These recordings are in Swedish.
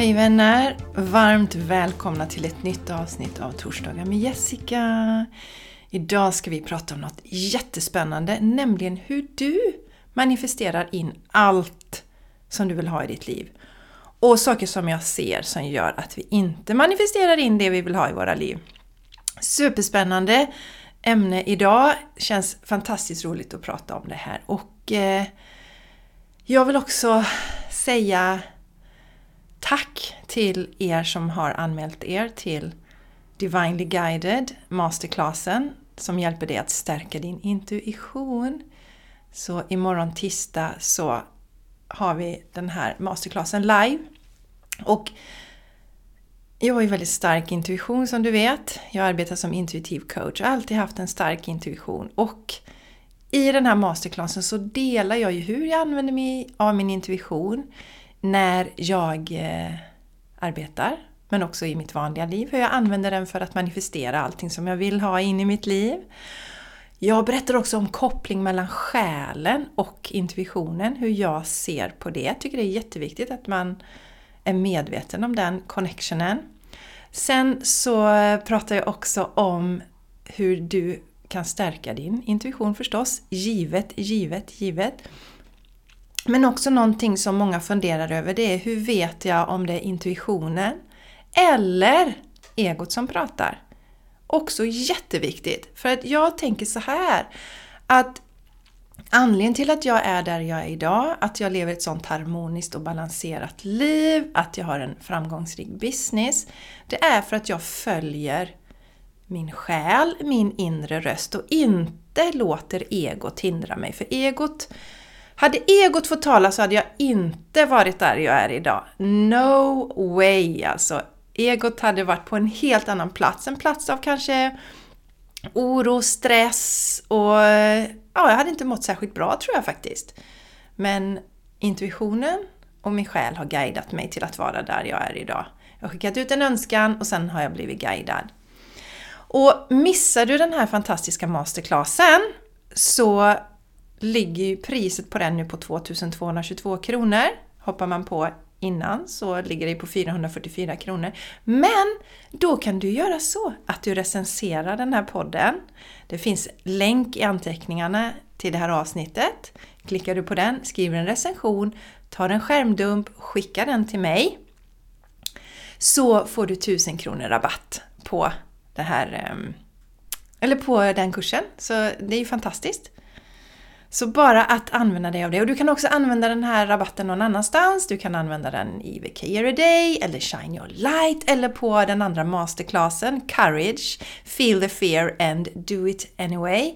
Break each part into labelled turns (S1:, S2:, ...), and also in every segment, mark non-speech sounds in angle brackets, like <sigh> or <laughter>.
S1: Hej vänner! Varmt välkomna till ett nytt avsnitt av Torsdagar med Jessica. Idag ska vi prata om något jättespännande, nämligen hur du manifesterar in allt som du vill ha i ditt liv. Och saker som jag ser som gör att vi inte manifesterar in det vi vill ha i våra liv. Superspännande ämne idag. Känns fantastiskt roligt att prata om det här. Och eh, jag vill också säga tack till er som har anmält er till Divinely Guided Masterclassen som hjälper dig att stärka din intuition. Så imorgon tisdag så har vi den här masterclassen live. Och jag har ju väldigt stark intuition som du vet. Jag arbetar som intuitiv coach. och har alltid haft en stark intuition. Och i den här masterclassen så delar jag ju hur jag använder mig av min intuition när jag eh, arbetar, men också i mitt vanliga liv. Hur jag använder den för att manifestera allting som jag vill ha in i mitt liv. Jag berättar också om koppling mellan själen och intuitionen, hur jag ser på det. Jag tycker det är jätteviktigt att man är medveten om den connectionen. Sen så pratar jag också om hur du kan stärka din intuition förstås. Givet, givet, givet. Men också någonting som många funderar över det är hur vet jag om det är intuitionen eller egot som pratar? Också jätteviktigt. För att jag tänker så här att Anledningen till att jag är där jag är idag, att jag lever ett sånt harmoniskt och balanserat liv, att jag har en framgångsrik business, det är för att jag följer min själ, min inre röst och inte låter egot hindra mig. För egot, hade egot fått tala så hade jag inte varit där jag är idag. No way alltså! Egot hade varit på en helt annan plats, en plats av kanske oro, stress och ja, jag hade inte mått särskilt bra tror jag faktiskt. Men intuitionen och min själ har guidat mig till att vara där jag är idag. Jag har skickat ut en önskan och sen har jag blivit guidad. Och missar du den här fantastiska masterclassen så ligger ju priset på den nu på 2222 kronor. Hoppar man på innan så ligger det på 444 kronor. Men då kan du göra så att du recenserar den här podden. Det finns länk i anteckningarna till det här avsnittet. Klickar du på den, skriver en recension, tar en skärmdump, skickar den till mig så får du 1000 kronor rabatt på det här ehm, eller på den kursen. Så det är ju fantastiskt. Så bara att använda dig av det. Och du kan också använda den här rabatten någon annanstans. Du kan använda den i The Day, eller Shine Your Light, eller på den andra masterclassen, Courage, Feel the Fear and Do It Anyway.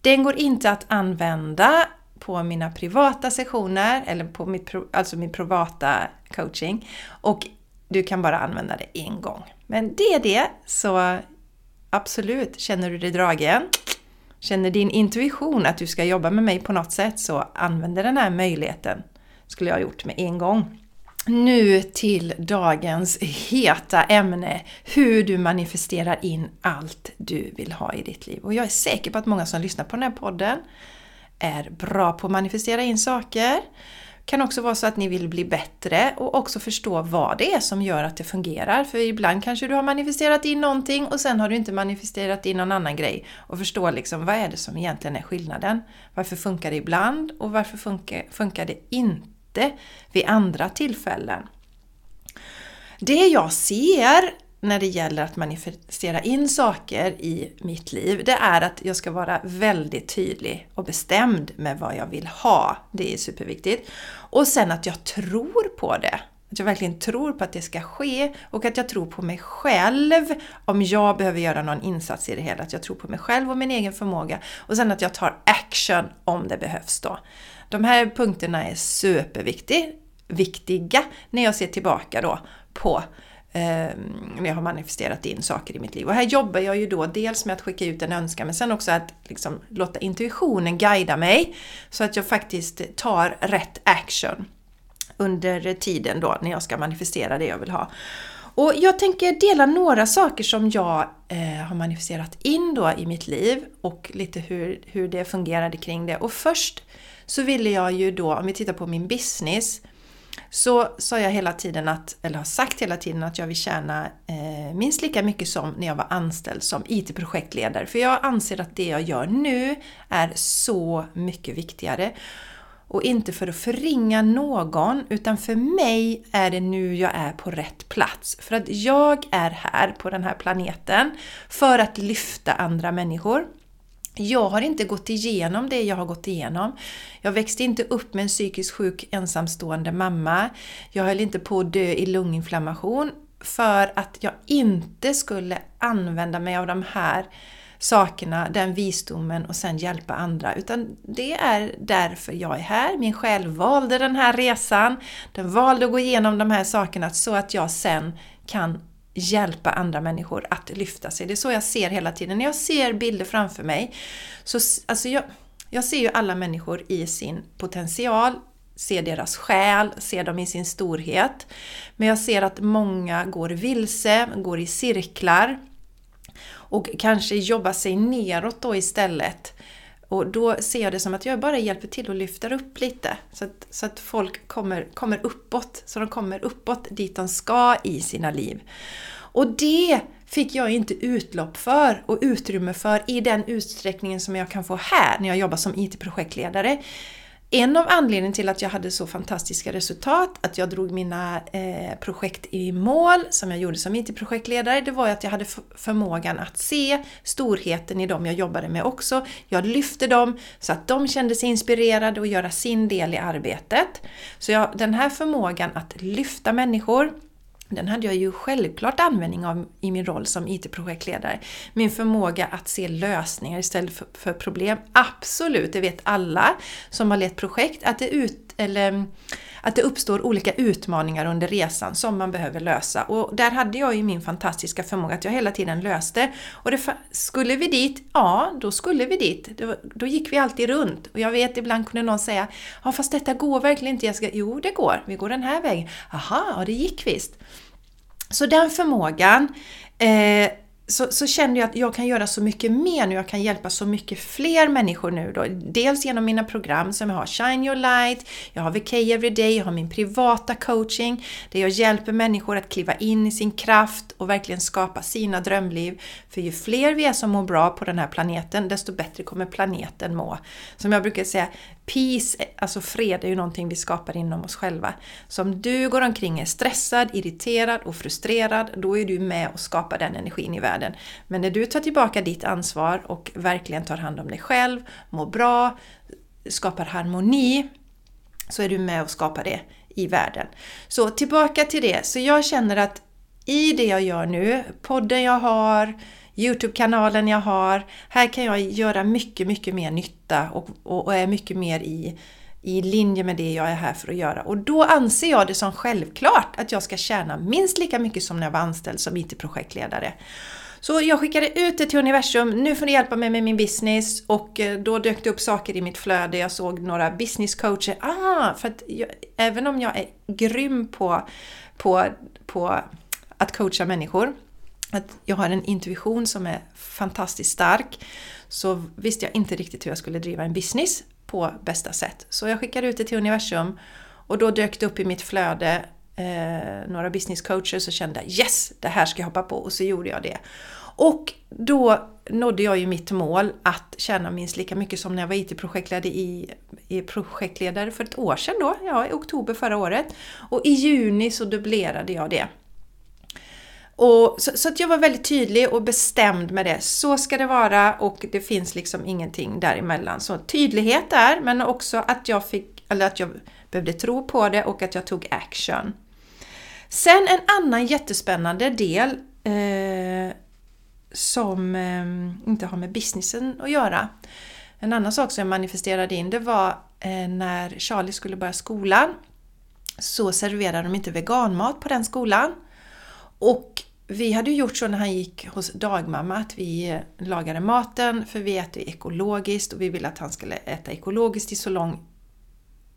S1: Den går inte att använda på mina privata sessioner, eller på mitt, alltså min privata coaching. Och du kan bara använda det en gång. Men det är det, så absolut, känner du dig dragen? Känner din intuition att du ska jobba med mig på något sätt så använder den här möjligheten. Skulle jag ha gjort med en gång. Nu till dagens heta ämne, hur du manifesterar in allt du vill ha i ditt liv. Och jag är säker på att många som lyssnar på den här podden är bra på att manifestera in saker kan också vara så att ni vill bli bättre och också förstå vad det är som gör att det fungerar. För ibland kanske du har manifesterat in någonting och sen har du inte manifesterat in någon annan grej. Och förstå liksom vad är det som egentligen är skillnaden? Varför funkar det ibland och varför funkar, funkar det inte vid andra tillfällen? Det jag ser när det gäller att manifestera in saker i mitt liv, det är att jag ska vara väldigt tydlig och bestämd med vad jag vill ha. Det är superviktigt. Och sen att jag tror på det. Att jag verkligen tror på att det ska ske och att jag tror på mig själv om jag behöver göra någon insats i det hela. Att jag tror på mig själv och min egen förmåga. Och sen att jag tar action om det behövs då. De här punkterna är superviktiga när jag ser tillbaka då på när jag har manifesterat in saker i mitt liv. Och här jobbar jag ju då dels med att skicka ut en önskan men sen också att liksom låta intuitionen guida mig så att jag faktiskt tar rätt action under tiden då när jag ska manifestera det jag vill ha. Och jag tänker dela några saker som jag eh, har manifesterat in då i mitt liv och lite hur, hur det fungerade kring det. Och först så ville jag ju då, om vi tittar på min business, så sa jag hela tiden att, eller har sagt hela tiden att jag vill tjäna eh, minst lika mycket som när jag var anställd som IT-projektledare. För jag anser att det jag gör nu är så mycket viktigare. Och inte för att förringa någon, utan för mig är det nu jag är på rätt plats. För att jag är här på den här planeten för att lyfta andra människor. Jag har inte gått igenom det jag har gått igenom. Jag växte inte upp med en psykiskt sjuk ensamstående mamma. Jag höll inte på att dö i lunginflammation för att jag inte skulle använda mig av de här sakerna, den visdomen och sen hjälpa andra. Utan det är därför jag är här. Min själ valde den här resan. Den valde att gå igenom de här sakerna så att jag sen kan hjälpa andra människor att lyfta sig. Det är så jag ser hela tiden. När jag ser bilder framför mig, så alltså jag, jag ser ju alla människor i sin potential, ser deras själ, ser dem i sin storhet. Men jag ser att många går vilse, går i cirklar och kanske jobbar sig neråt då istället. Och då ser jag det som att jag bara hjälper till och lyfter upp lite. Så att, så att folk kommer, kommer uppåt. Så de kommer uppåt dit de ska i sina liv. Och det fick jag inte utlopp för och utrymme för i den utsträckningen som jag kan få här när jag jobbar som IT-projektledare. En av anledningarna till att jag hade så fantastiska resultat, att jag drog mina eh, projekt i mål som jag gjorde som IT-projektledare, det var att jag hade förmågan att se storheten i dem jag jobbade med också. Jag lyfte dem så att de kände sig inspirerade och göra sin del i arbetet. Så jag, den här förmågan att lyfta människor, den hade jag ju självklart användning av i min roll som IT-projektledare. Min förmåga att se lösningar istället för, för, problem. Absolut, det vet alla som har lett projekt, att det ut, eller mm, att det uppstår olika utmaningar under resan som man behöver lösa. Och där hade jag ju min fantastiska förmåga att jag hela tiden löste. Och det, skulle vi dit? Ja, då skulle vi dit. Då, då gick vi alltid runt. Och jag vet, ibland kunde någon säga Ja, fast detta går verkligen inte. Jessica, jo, det går. Vi går den här vägen. Aha, ja, det gick visst. Så den förmågan eh, så, så kände jag att jag kan göra så mycket mer nu, jag kan hjälpa så mycket fler människor nu då. Dels genom mina program som jag har Shine Your Light, jag har VK Everyday, jag har min privata coaching där jag hjälper människor att kliva in i sin kraft och verkligen skapa sina drömliv. För ju fler vi är som mår bra på den här planeten, desto bättre kommer planeten må. Som jag brukar säga, Peace, alltså fred, är ju någonting vi skapar inom oss själva. Så om du går omkring och är stressad, irriterad och frustrerad, då är du med och skapar den energin i världen. Men när du tar tillbaka ditt ansvar och verkligen tar hand om dig själv, mår bra, skapar harmoni, så är du med och skapar det i världen. Så tillbaka till det. Så jag känner att i det jag gör nu, podden jag har, Youtube-kanalen jag har. Här kan jag göra mycket, mycket mer nytta och, och, och är mycket mer i, i linje med det jag är här för att göra. Och då anser jag det som självklart att jag ska tjäna minst lika mycket som när jag var anställd som IT-projektledare. Så jag skickade ut det till universum, nu får ni hjälpa mig med min business och eh, då dök det upp saker i mitt flöde. Jag såg några business coacher. Ah, för att jag, även om jag är grym på, på, på att coacha människor att jag har en intuition som är fantastiskt stark så visste jag inte riktigt hur jag skulle driva en business på bästa sätt. Så jag skickade ut det till universum och då dök det upp i mitt flöde eh, några business coaches och kände yes, det här ska jag hoppa på och så gjorde jag det. Och då nådde jag ju mitt mål att tjäna minst lika mycket som när jag var IT-projektledare i, i projektledare för ett år sedan då, ja i oktober förra året. Och i juni så dubblerade jag det. Och, så, så, att jag var väldigt tydlig och bestämd med det. Så ska det vara och det finns liksom ingenting däremellan. Så tydlighet där, men också att jag fick, eller att jag behövde tro på det och att jag tog action. Sen en annan jättespännande del eh, som eh, inte har med businessen att göra. En annan sak som jag manifesterade in det var eh, när Charlie skulle börja skolan så serverade de inte veganmat på den skolan. Och vi hade gjort så när han gick hos dagmamma att vi eh, lagade maten för vi äter ekologiskt och vi ville att han skulle äta ekologiskt i så lång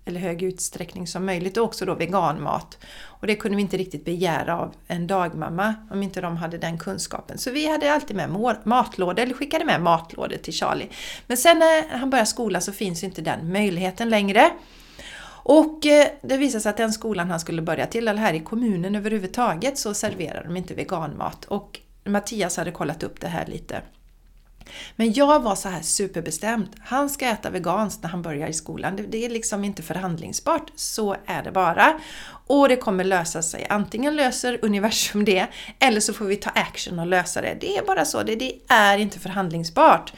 S1: eller hög utsträckning som möjligt och också då veganmat. Och det kunde vi inte riktigt begära av en dagmamma om inte de hade den kunskapen. Så vi hade alltid med matlådor, eller skickade med matlådor till Charlie. Men sen när han började skola så finns inte den möjligheten längre. Och eh, det visade sig att den skolan han skulle börja till, eller här i kommunen överhuvudtaget, så serverar de inte veganmat. Och Mattias hade kollat upp det här lite. Men jag var så här superbestämd. Han ska äta veganskt när han börjar i skolan. Det, är liksom inte förhandlingsbart. Så är det bara. Och det kommer lösa sig. Antingen löser universum det, eller så får vi ta action och lösa det. Det är bara så. Det, det är inte förhandlingsbart.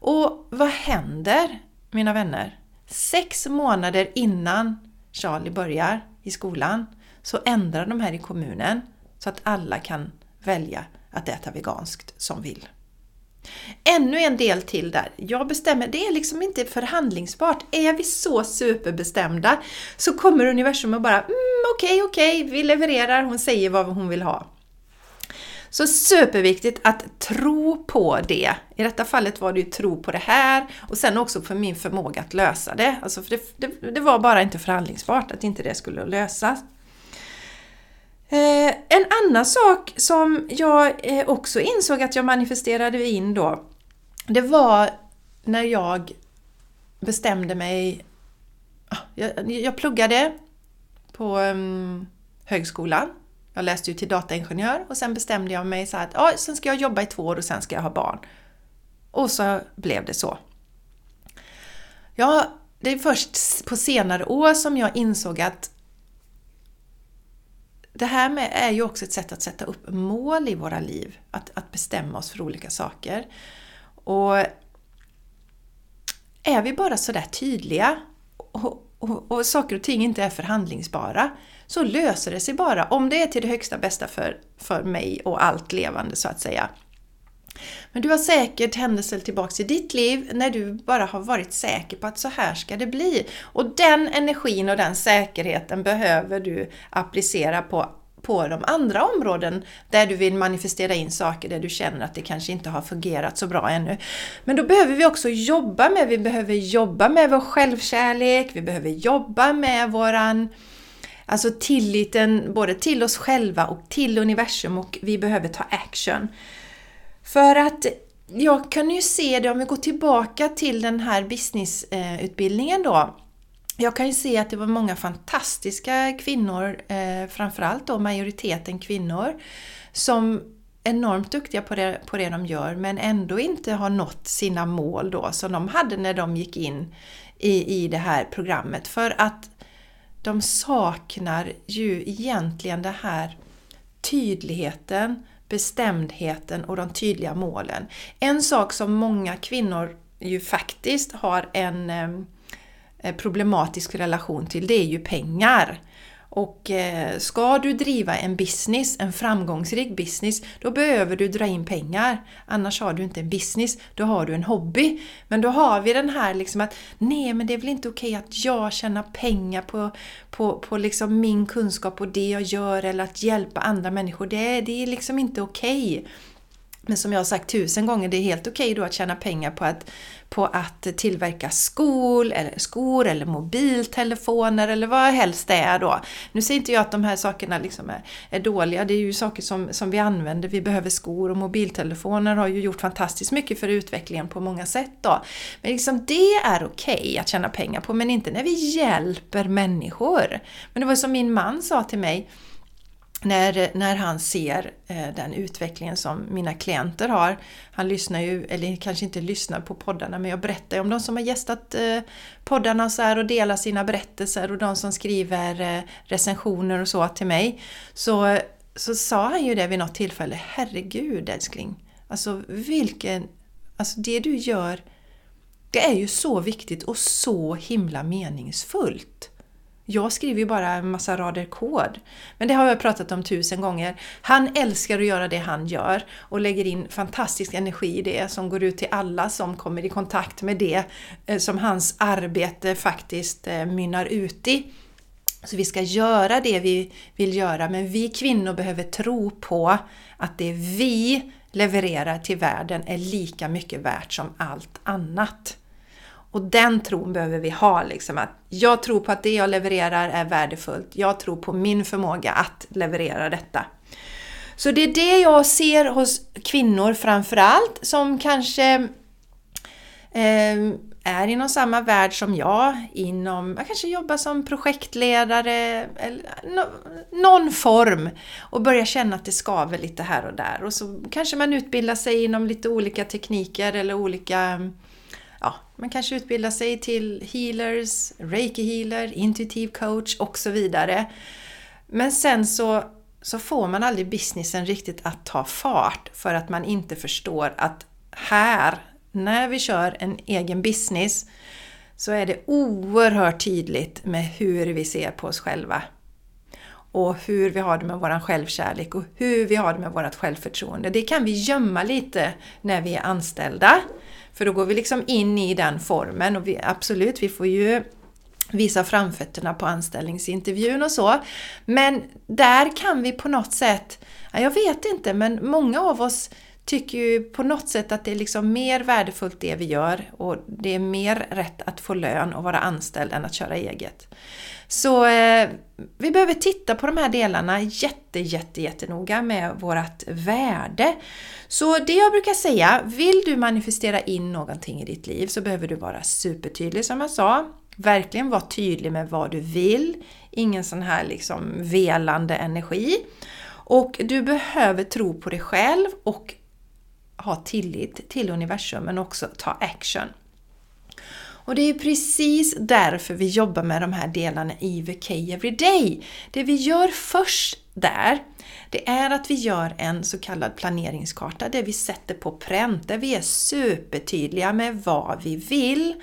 S1: Och vad händer, mina vänner? Sex månader innan Charlie börjar i skolan så ändrar de här i kommunen så att alla kan välja att äta veganskt som vill. Ännu en del till där. Jag bestämmer, det är liksom inte förhandlingsbart. Är vi så superbestämda så kommer universum och bara mm, okej, okay, okej, okay, vi levererar, hon säger vad hon vill ha. Så superviktigt att tro på det. I detta fallet var det ju tro på det här och sen också på min förmåga att lösa det. Alltså för det, det, det var bara inte förhandlingsbart att inte det skulle lösas. Eh, en annan sak som jag eh, också insåg att jag manifesterade in då, det var när jag bestämde mig... Ah, jag, jag pluggade på um, högskolan. Jag läste ju till dataingenjör och sen bestämde jag mig så att ja, sen ska jag jobba i två år och sen ska jag ha barn. Och så blev det så. Ja, det är först på senare år som jag insåg att det här med är ju också ett sätt att sätta upp mål i våra liv. Att, att bestämma oss för olika saker. Och är vi bara sådär tydliga och, och, och, saker och ting inte är förhandlingsbara så löser det sig bara. Om det är till det högsta bästa för, för mig och allt levande så att säga. Men du har säkert händelser tillbaks i ditt liv när du bara har varit säker på att så här ska det bli. Och den energin och den säkerheten behöver du applicera på på de andra områden där du vill manifestera in saker där du känner att det kanske inte har fungerat så bra ännu. Men då behöver vi också jobba med, vi behöver jobba med vår självkärlek, vi behöver jobba med våran Alltså tilliten både till oss själva och till universum och vi behöver ta action. För att jag kan ju se det om vi går tillbaka till den här businessutbildningen då. Jag kan ju se att det var många fantastiska kvinnor, eh, framförallt då majoriteten kvinnor, som enormt duktiga på det, på det de gör men ändå inte har nått sina mål då som de hade när de gick in i, i det här programmet. För att de saknar ju egentligen det här tydligheten, bestämdheten och de tydliga målen. En sak som många kvinnor ju faktiskt har en eh, problematisk relation till, det är ju pengar. Och eh, ska du driva en business, en framgångsrik business, då behöver du dra in pengar. Annars har du inte en business, då har du en hobby. Men då har vi den här liksom att nej, men det är väl inte okej att jag tjänar pengar på, på, på liksom min kunskap och det jag gör eller att hjälpa andra människor. Det, det är liksom inte okej. Men som jag har sagt tusen gånger, det är helt okej då att tjäna pengar på att, på att tillverka skor eller, skor eller mobiltelefoner eller vad helst det är då. Nu säger inte jag att de här sakerna liksom är, är dåliga, det är ju saker som, som vi använder. Vi behöver skor och mobiltelefoner har ju gjort fantastiskt mycket för utvecklingen på många sätt då. Men liksom det är okej att tjäna pengar på, men inte när vi hjälper människor. Men det var som min man sa till mig, när, när han ser eh, den utvecklingen som mina klienter har. Han lyssnar ju, eller kanske inte lyssnar på poddarna, men jag berättar ju om de som har gästat eh, poddarna så här och delar sina berättelser och de som skriver eh, recensioner och så till mig. Så, så sa han ju det vid något tillfälle, herregud älskling, alltså vilken, alltså det du gör, det är ju så viktigt och så himla meningsfullt. Jag skriver ju bara en massa rader kod. Men det har jag pratat om tusen gånger. Han älskar att göra det han gör och lägger in fantastisk energi i det som går ut till alla som kommer i kontakt med det eh, som hans arbete faktiskt eh, mynnar ut i. Så vi ska göra det vi vill göra, men vi kvinnor behöver tro på att det vi levererar till världen är lika mycket värt som allt annat. Och den tron behöver vi ha. Liksom, att jag tror på att det jag levererar är värdefullt. Jag tror på min förmåga att leverera detta. Så det är det jag ser hos kvinnor framförallt som kanske eh, är inom samma värld som jag, inom, jag kanske jobbar som projektledare eller någon form och börjar känna att det skaver lite här och där. Och så kanske man utbildar sig inom lite olika tekniker eller olika man kanske utbildar sig till healers, reiki healer, intuitiv coach och så vidare. Men sen så, så får man aldrig businessen riktigt att ta fart för att man inte förstår att här när vi kör en egen business så är det oerhört tydligt med hur vi ser på oss själva. Och hur vi har det med vår självkärlek och hur vi har det med vårt självförtroende. Det kan vi gömma lite när vi är anställda. För då går vi liksom in i den formen och vi, absolut, vi får ju visa framfötterna på anställningsintervjun och så. Men där kan vi på något sätt, jag vet inte, men många av oss tycker ju på något sätt att det är liksom mer värdefullt det vi gör och det är mer rätt att få lön och vara anställd än att köra eget. Så eh, vi behöver titta på de här delarna jätte, jätte, jättenoga med vårt värde. Så det jag brukar säga, vill du manifestera in någonting i ditt liv så behöver du vara supertydlig som jag sa. Verkligen vara tydlig med vad du vill. Ingen sån här liksom velande energi. Och du behöver tro på dig själv och ha tillit till universum men också ta action. Och det är precis därför vi jobbar med de här delarna i VK Everyday. Det vi gör först där, det är att vi gör en så kallad planeringskarta där vi sätter på pränt, där vi är supertydliga med vad vi vill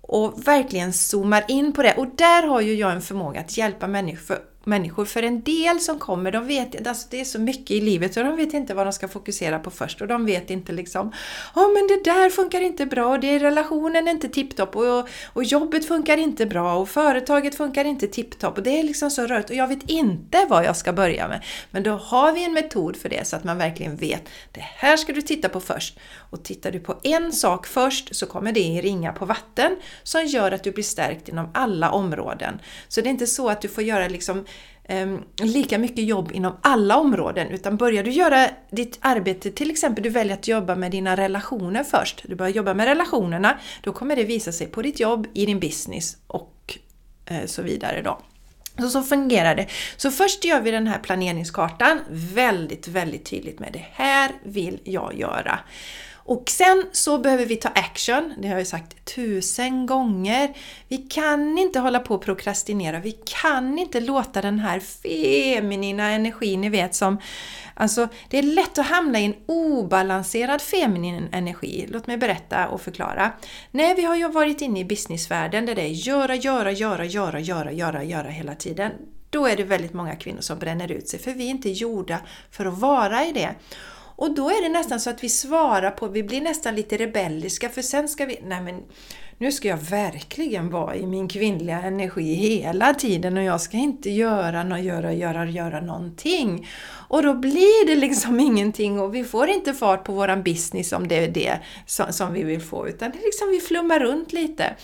S1: och verkligen zoomar in på det. Och där har ju jag en förmåga att hjälpa människor människor. För en del som kommer, de vet, alltså det är så mycket i livet så de vet inte vad de ska fokusera på först och de vet inte liksom Ja oh, men det där funkar inte bra och det, relationen är inte tipptopp och, och jobbet funkar inte bra och företaget funkar inte tipptopp och det är liksom så rörigt och jag vet inte vad jag ska börja med. Men då har vi en metod för det så att man verkligen vet det här ska du titta på först. Och tittar du på en sak först så kommer det ringa på vatten som gör att du blir stärkt inom alla områden. Så det är inte så att du får göra liksom Ehm, lika mycket jobb inom alla områden utan börjar du göra ditt arbete, till exempel du väljer att jobba med dina relationer först, du börjar jobba med relationerna, då kommer det visa sig på ditt jobb, i din business och eh, så vidare då. Så, så fungerar det. Så först gör vi den här planeringskartan väldigt, väldigt tydligt med det här vill jag göra. Och sen så behöver vi ta action, det har jag sagt tusen gånger. Vi kan inte hålla på och prokrastinera, vi kan inte låta den här feminina energin, ni vet som Alltså, det är lätt att hamna i en obalanserad feminin energi. Låt mig berätta och förklara. När vi har ju varit inne i businessvärlden där det är göra, göra, göra, göra, göra, göra, göra hela tiden. Då är det väldigt många kvinnor som bränner ut sig för vi är inte gjorda för att vara i det. Och då är det nästan så att vi svarar på, vi blir nästan lite rebelliska för sen ska vi, nej men nu ska jag verkligen vara i min kvinnliga energi hela tiden och jag ska inte göra, no, göra, göra, göra någonting. Och då blir det liksom <laughs> ingenting och vi får inte fart på våran business om det är det som, som vi vill få utan det är liksom vi flummar runt lite.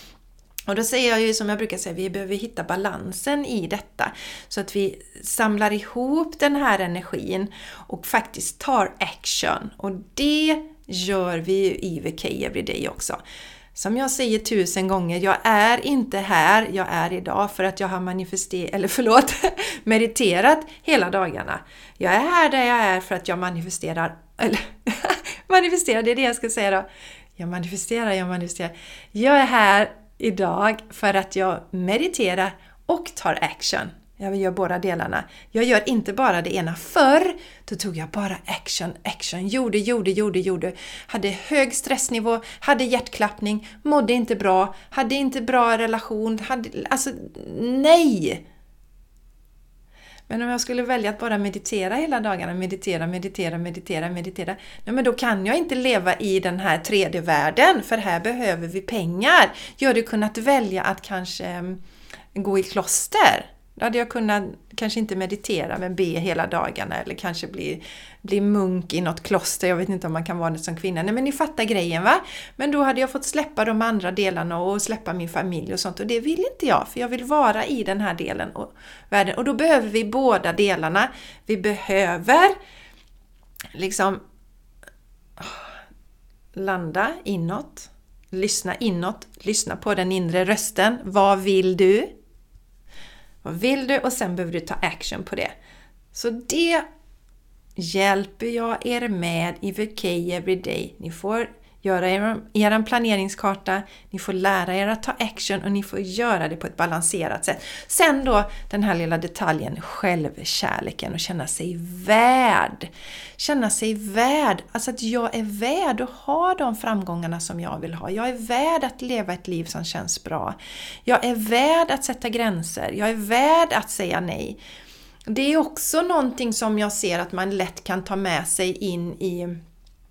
S1: Och då säger jag ju som jag brukar säga, vi behöver hitta balansen i detta. Så att vi samlar ihop den här energin och faktiskt tar action. Och det gör vi ju i VK Everyday också. Som jag säger tusen gånger, jag är inte här jag är idag för att jag har manifesterat, eller <laughs> förlåt, mediterat hela dagarna. Jag är här där jag är för att jag manifesterar, eller <laughs> manifesterar, det är det jag ska säga då. Jag manifesterar, jag manifesterar. Jag är här idag för att jag mediterar och tar action. Jag gör båda delarna. Jag gör inte bara det ena. Förr, då tog jag bara action, action, gjorde, gjorde, gjorde, gjorde. Hade hög stressnivå, hade hjärtklappning, mådde inte bra, hade inte bra relation, hade, alltså nej! Men om jag skulle välja att bara meditera hela dagarna, meditera, meditera, meditera, meditera. Nej, men då kan jag inte leva i den här 3D-världen, för här behöver vi pengar. Jag hade kunnat välja att kanske mm, gå i kloster då hade jag kunnat, kanske inte meditera, men be hela dagarna eller kanske bli, bli munk i något kloster. Jag vet inte om man kan vara det som kvinna. Nej men ni fattar grejen va? Men då hade jag fått släppa de andra delarna och släppa min familj och sånt. Och det vill inte jag, för jag vill vara i den här delen och världen. Och då behöver vi båda delarna. Vi behöver liksom landa inåt lyssna inåt, lyssna på den inre rösten. Vad vill du? Vad vill du? Och sen behöver du ta action på det. Så det hjälper jag er med i VK Everyday. Ni får göra er, er planeringskarta, ni får lära er att ta action och ni får göra det på ett balanserat sätt. Sen då den här lilla detaljen, självkärleken och känna sig värd. Känna sig värd, alltså att jag är värd att ha de framgångarna som jag vill ha. Jag är värd att leva ett liv som känns bra. Jag är värd att sätta gränser, jag är värd att säga nej. Det är också någonting som jag ser att man lätt kan ta med sig in i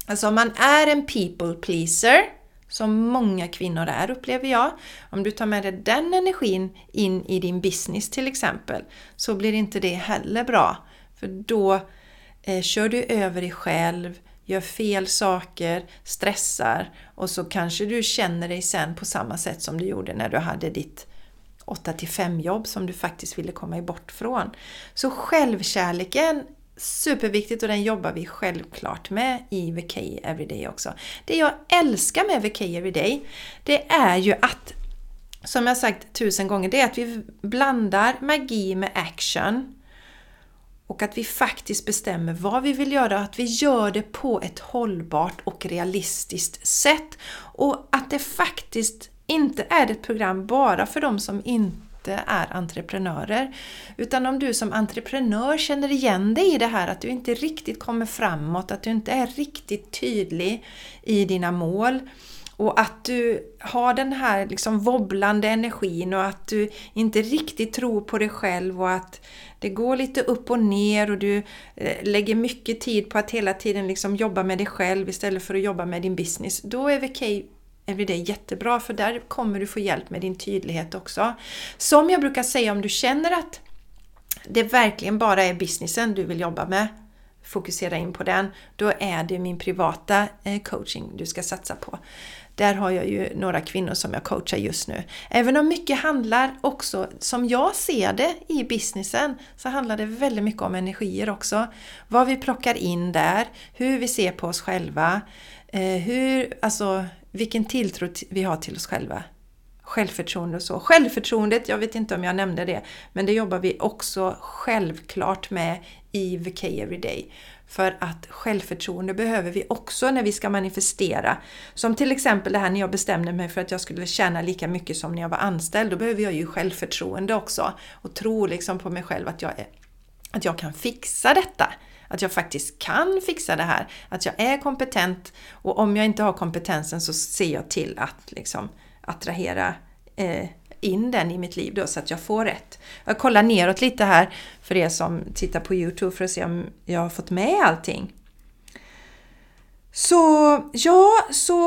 S1: Alltså om man är en people pleaser, som många kvinnor är upplever jag. Om du tar med dig den energin in i din business till exempel, så blir inte det heller bra. För då eh, kör du över dig själv, gör fel saker, stressar och så kanske du känner dig sen på samma sätt som du gjorde när du hade ditt 8 5 jobb som du faktiskt ville komma bort från. Så självkärleken superviktigt och den jobbar vi självklart med i VK Everyday också. Det jag älskar med VK Everyday, det är ju att, som jag sagt tusen gånger, det är att vi blandar magi med action. Och att vi faktiskt bestämmer vad vi vill göra, och att vi gör det på ett hållbart och realistiskt sätt. Och att det faktiskt inte är ett program bara för de som inte inte är entreprenörer. Utan om du som entreprenör känner igen dig i det här att du inte riktigt kommer framåt, att du inte är riktigt tydlig i dina mål och att du har den här liksom wobblande energin och att du inte riktigt tror på dig själv och att det går lite upp och ner och du eh, lägger mycket tid på att hela tiden liksom jobba med dig själv istället för att jobba med din business. Då är VK Everyday jättebra för där kommer du få hjälp med din tydlighet också. Som jag brukar säga om du känner att det verkligen bara är businessen du vill jobba med, fokusera in på den, då är det min privata eh, coaching du ska satsa på. Där har jag ju några kvinnor som jag coachar just nu. Även om mycket handlar också, som jag ser det i businessen, så handlar det väldigt mycket om energier också. Vad vi plockar in där, hur vi ser på oss själva, eh, hur, alltså vilken tilltro vi har till oss själva. Självförtroende och så. Självförtroendet, jag vet inte om jag nämnde det, men det jobbar vi också självklart med i VK Everyday. För att självförtroende behöver vi också när vi ska manifestera. Som till exempel det här när jag bestämde mig för att jag skulle tjäna lika mycket som när jag var anställd. Då behöver jag ju självförtroende också. Och tro liksom på mig själv att jag, är, att jag kan fixa detta. Att jag faktiskt kan fixa det här. Att jag är kompetent och om jag inte har kompetensen så ser jag till att liksom attrahera eh, in den i mitt liv då så att jag får rätt. Jag kollar neråt lite här för er som tittar på Youtube för att se om jag har fått med allting. Så ja, så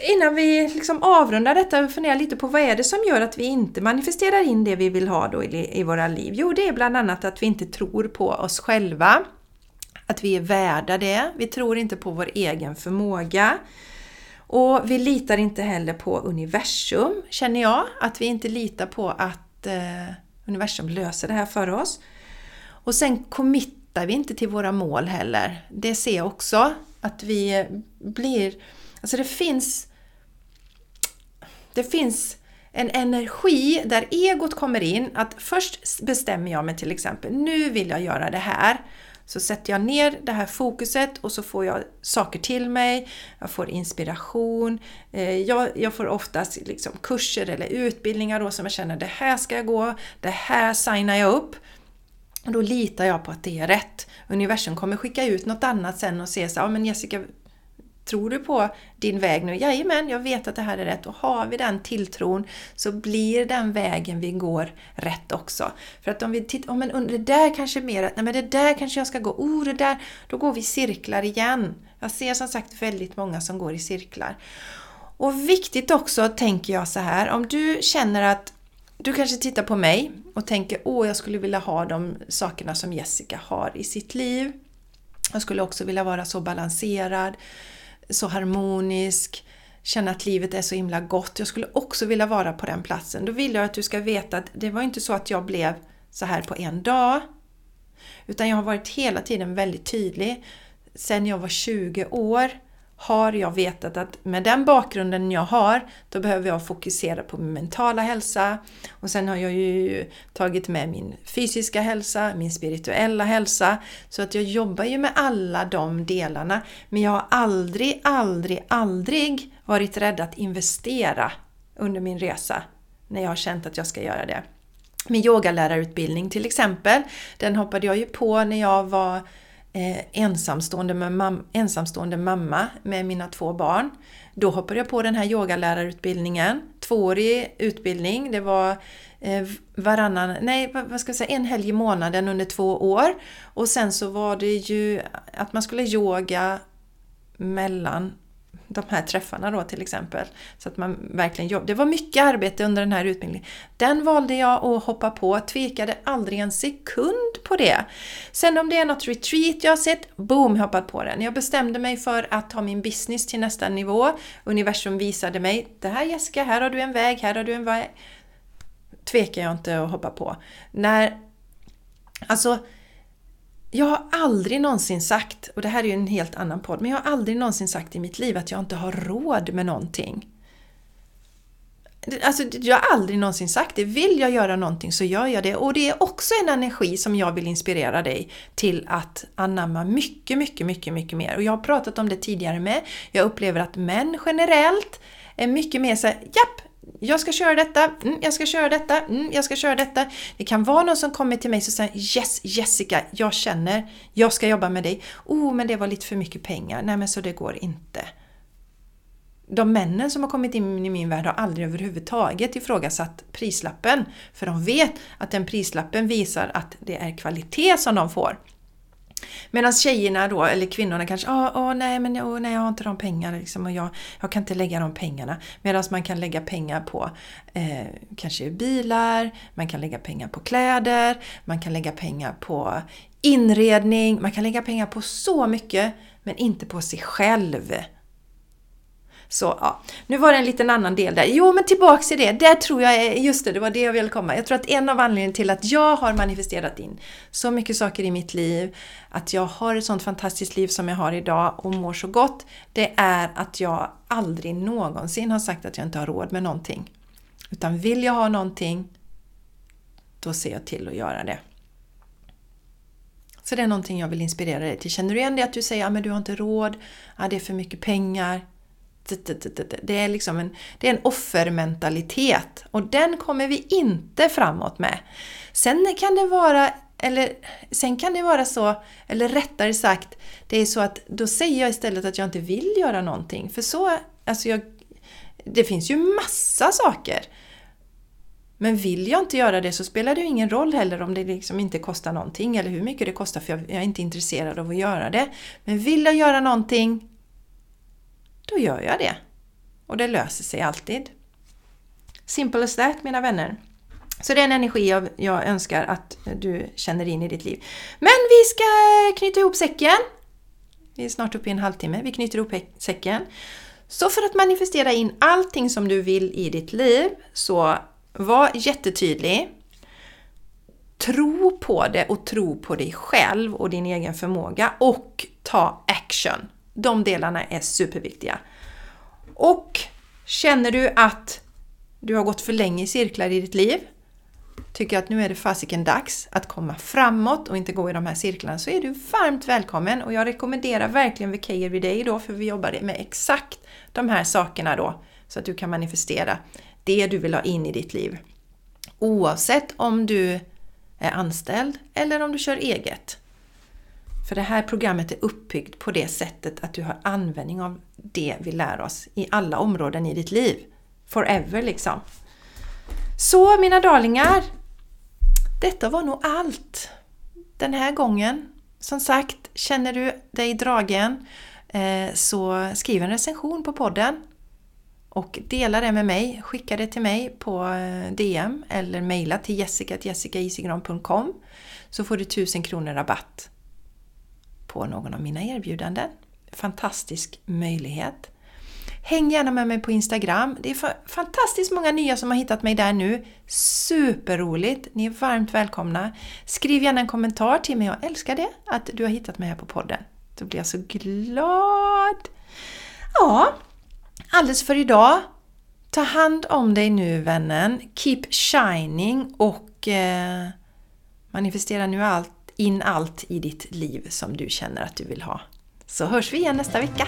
S1: innan vi liksom avrundar detta och funderar lite på vad är det som gör att vi inte manifesterar in det vi vill ha då i, i våra liv? Jo, det är bland annat att vi inte tror på oss själva. Att vi är värda det. Vi tror inte på vår egen förmåga. Och vi litar inte heller på universum, känner jag. Att vi inte litar på att eh, universum löser det här för oss. Och sen committar vi inte till våra mål heller. Det ser jag också. Att vi blir... Alltså det finns det finns en energi där egot kommer in. Att först bestämmer jag mig till exempel, nu vill jag göra det här. Så sätter jag ner det här fokuset och så får jag saker till mig, jag får inspiration. Eh, jag, jag får oftast liksom kurser eller utbildningar då som jag känner, det här ska jag gå, det här signar jag upp. Och då litar jag på att det är rätt. Universum kommer skicka ut något annat sen och säga så ja men Jessica, Tror du på din väg nu? Jajamän, jag vet att det här är rätt. Och har vi den tilltron så blir den vägen vi går rätt också. För att om vi tittar, oh, men det där kanske är mer, nej men det där kanske jag ska gå, oh det där, då går vi i cirklar igen. Jag ser som sagt väldigt många som går i cirklar. Och viktigt också, tänker jag så här, om du känner att du kanske tittar på mig och tänker åh, jag skulle vilja ha de sakerna som Jessica har i sitt liv. Jag skulle också vilja vara så balanserad så harmonisk, känna att livet är så himla gott. Jag skulle också vilja vara på den platsen. Då vill jag att du ska veta att det var inte så att jag blev så här på en dag. Utan jag har varit hela tiden väldigt tydlig. Sen jag var 20 år har jag vetat att med den bakgrunden jag har, då behöver jag fokusera på min mentala hälsa. Och sen har jag ju tagit med min fysiska hälsa, min spirituella hälsa. Så att jag jobbar ju med alla de delarna. Men jag har aldrig, aldrig, aldrig varit rädd att investera under min resa. När jag har känt att jag ska göra det. Min yogalärarutbildning till exempel, den hoppade jag ju på när jag var eh, ensamstående, med mam ensamstående mamma med mina två barn. Då hoppade jag på den här yogalärarutbildningen. Tvåårig utbildning. Det var eh, varannan, nej vad ska jag säga, en helg i månaden under två år. Och sen så var det ju att man skulle yoga mellan de här träffarna då till exempel. Så att man verkligen jobb. Det var mycket arbete under den här utbildningen. Den valde jag att hoppa på, tvekade aldrig en sekund på det. Sen om det är något retreat jag har sett, boom, hoppat på den. Jag bestämde mig för att ta min business till nästa nivå. Universum visade mig, det här Jessica, här har du en väg, här har du en väg. Tvekar jag inte att hoppa på. När, alltså jag har aldrig någonsin sagt, och det här är ju en helt annan podd, men jag har aldrig någonsin sagt i mitt liv att jag inte har råd med någonting. Alltså, jag har aldrig någonsin sagt det. Vill jag göra någonting så gör jag det. Och det är också en energi som jag vill inspirera dig till att anamma mycket, mycket, mycket, mycket mer. Och jag har pratat om det tidigare med. Jag upplever att män generellt är mycket mer såhär, japp, jag ska köra detta, mm, jag ska köra detta, mm, jag ska köra detta. Det kan vara någon som kommer till mig och säger Yes Jessica, jag känner, jag ska jobba med dig. Oh, men det var lite för mycket pengar. Nej, men så det går inte. De männen som har kommit in i min värld har aldrig överhuvudtaget ifrågasatt prislappen. För de vet att den prislappen visar att det är kvalitet som de får. Medan tjejerna då, eller kvinnorna kanske, åh, åh nej men åh, nej, jag har inte de pengarna liksom, och jag, jag kan inte lägga de pengarna. Medan man kan lägga pengar på eh, kanske bilar, man kan lägga pengar på kläder, man kan lägga pengar på inredning, man kan lägga pengar på så mycket men inte på sig själv. Så ja, nu var det en liten annan del där. Jo, men tillbaks till det. Där tror jag, eh, just det, det var det jag ville komma. Jag tror att en av anledningarna till att jag har manifesterat in så mycket saker i mitt liv, att jag har ett sånt fantastiskt liv som jag har idag och mår så gott, det är att jag aldrig någonsin har sagt att jag inte har råd med någonting. Utan vill jag ha någonting, då ser jag till att göra det. Så det är någonting jag vill inspirera dig till. Känner du igen det att du säger att ah, du har inte råd, ja, det är för mycket pengar, det är liksom en, det är en offermentalitet och den kommer vi inte framåt med. Sen kan det vara eller sen kan det vara så, eller rättare sagt, det är så att då säger jag istället att jag inte vill göra någonting. För så, alltså jag, det finns ju massa saker. Men vill jag inte göra det så spelar det ju ingen roll heller om det liksom inte kostar någonting eller hur mycket det kostar för jag är inte intresserad av att göra det. Men vill jag göra någonting då gör jag det. Och det löser sig alltid. Simple as that mina vänner. Så det är en energi jag, jag önskar att du känner in i ditt liv. Men vi ska knyta ihop säcken. Vi är snart uppe i en halvtimme. Vi knyter ihop säcken. Så för att manifestera in allting som du vill i ditt liv, så var jättetydlig. Tro på det och tro på dig själv och din egen förmåga och ta action. De delarna är superviktiga. Och känner du att du har gått för länge i cirklar i ditt liv, tycker att nu är det fasiken dags att komma framåt och inte gå i de här cirklarna så är du varmt välkommen och jag rekommenderar verkligen VK Everyday då för vi jobbar med exakt de här sakerna då så att du kan manifestera det du vill ha in i ditt liv. Oavsett om du är anställd eller om du kör eget. För det här programmet är uppbyggt på det sättet att du har användning av det vi lär oss i alla områden i ditt liv. Forever liksom. Så mina darlingar, detta var nog allt den här gången. Som sagt, känner du dig dragen eh, så skriv en recension på podden och dela det med mig. Skicka det till mig på eh, DM eller mejla till jessica.jessicaisigran.com så får du 1000 kronor rabatt på någon av mina erbjudanden. Fantastisk möjlighet! Häng gärna med mig på Instagram. Det är fantastiskt många nya som har hittat mig där nu. Superroligt! Ni är varmt välkomna. Skriv gärna en kommentar till mig. Jag älskar det, att du har hittat mig här på podden. Då blir jag så glad! Ja, alldeles för idag. Ta hand om dig nu vännen. Keep shining och eh, manifestera nu allt, in allt i ditt liv som du känner att du vill ha. Så hörs vi igen nästa vecka.